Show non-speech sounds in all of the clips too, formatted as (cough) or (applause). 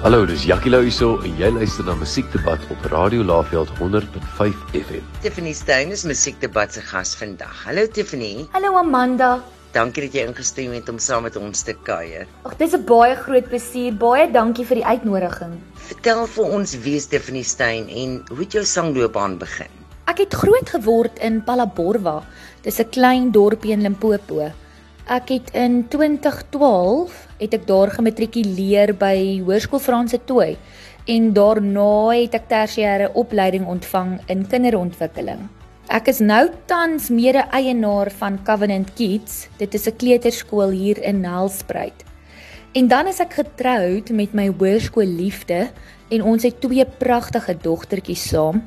Hallo, dis Jackie Lou hierso en jy luister na Musiekdebat op Radio Laveld 100.5 FM. Tiffany Stein is Musiekdebat se gas vandag. Hallo Tiffany. Hallo Amanda. Dankie dat jy ingestem het om saam met ons te kuier. Ag, dis 'n baie groot plesier. Baie dankie vir die uitnodiging. Vertel vir ons wie is Tiffany Stein en hoe het jou sangloopbaan begin? Ek het groot geword in Palaborwa. Dis 'n klein dorpie in Limpopo. Ek het in 2012 het ek daar gematrikuleer by Hoërskool Franse Tooi en daarna het ek tersiêre opleiding ontvang in kinderontwikkeling. Ek is nou tans mede-eienaar van Covenant Kids. Dit is 'n kleuterskool hier in Nelspruit. En dan is ek getroud met my hoërskool liefde en ons het twee pragtige dogtertjies saam.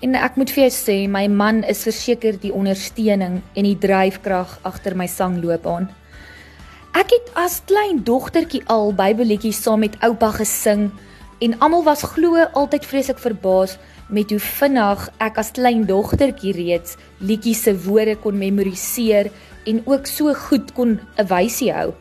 En ek moet vir jou sê, my man is verseker die ondersteuning en die dryfkrag agter my sangloopbaan. Ek het as klein dogtertjie al Bybelletjies saam met oupa gesing en almal was glo altyd vreeslik verbaas met hoe vinnig ek as klein dogtertjie reeds liedjies se woorde kon memoriseer en ook so goed kon 'n wysie hou.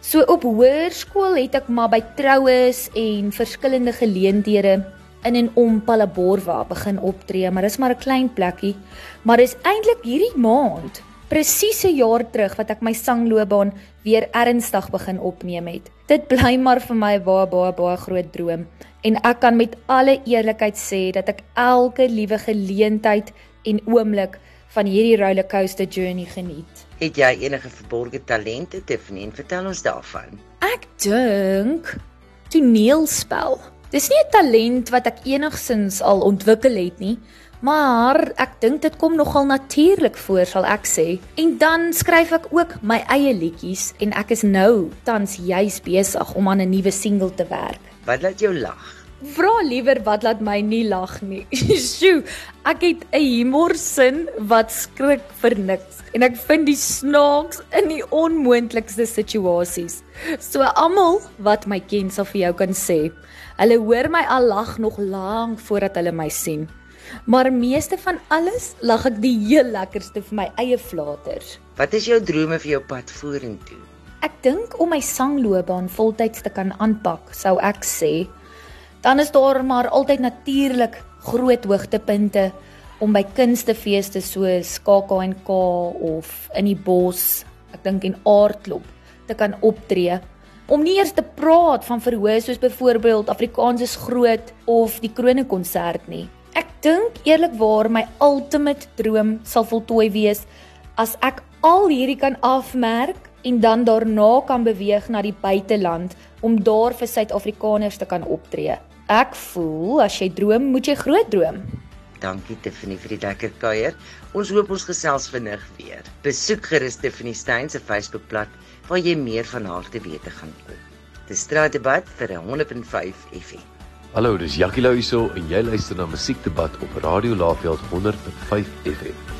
So op hoërskool het ek maar by troues en verskillende geleenthede in en om Palaborwa begin optree, maar dis maar 'n klein plekkie. Maar dis eintlik hierdie maand presies 'n jaar terug wat ek my sangloopbaan weer ernstig begin opneem het. Dit bly maar vir my baie baie baie groot droom en ek kan met alle eerlikheid sê dat ek elke liewe geleentheid en oomblik van hierdie rollercoaster journey geniet. Het jy enige verborgde talente Tiffany en vertel ons daarvan? Ek dink toneelspel. Dis nie 'n talent wat ek enigsins al ontwikkel het nie, Maar ek dink dit kom nogal natuurlik voor sal ek sê. En dan skryf ek ook my eie liedjies en ek is nou tans juis besig om aan 'n nuwe single te werk. Wat laat jou lag? Vra liewer wat laat my nie lag nie. (laughs) Sjoe, ek het 'n humorsin wat skrik vir niks en ek vind die snaaks in die onmoontlikste situasies. So almal wat my ken sal vir jou kan sê, hulle hoor my al lag nog lank voordat hulle my sien. Maar meeste van alles lag ek die heel lekkerste vir my eie flaters. Wat is jou drome vir jou pad vorentoe? Ek dink om my sangloopbaan voltyds te kan aanpak, sou ek sê. Dan is daar maar altyd natuurlik groot hoogtepunte om by kunstefeeste soos KAKNK of in die bos, ek dink en aardklop te kan optree. Om nie eers te praat van verhoë soos byvoorbeeld Afrikaans is groot of die krone konsert nie. Ek dink eerlikwaar my ultimate droom sal voltooi wees as ek al hierdie kan afmerk en dan daarna kan beweeg na die buiteland om daar vir Suid-Afrikaners te kan optree. Ek voel as jy droom, moet jy groot droom. Dankie Tiffany vir die lekker kuier. Ons hoop ons gesels vinnig weer. Besoek gerus Tiffany Stein se Facebookblad waar jy meer van haar te wete gaan kom. Dis straatdebat vir 105 FM. Hallo, dis Jackie Lou hierso en jy luister na Musiekdebat op Radio Laveld 100.5 FM.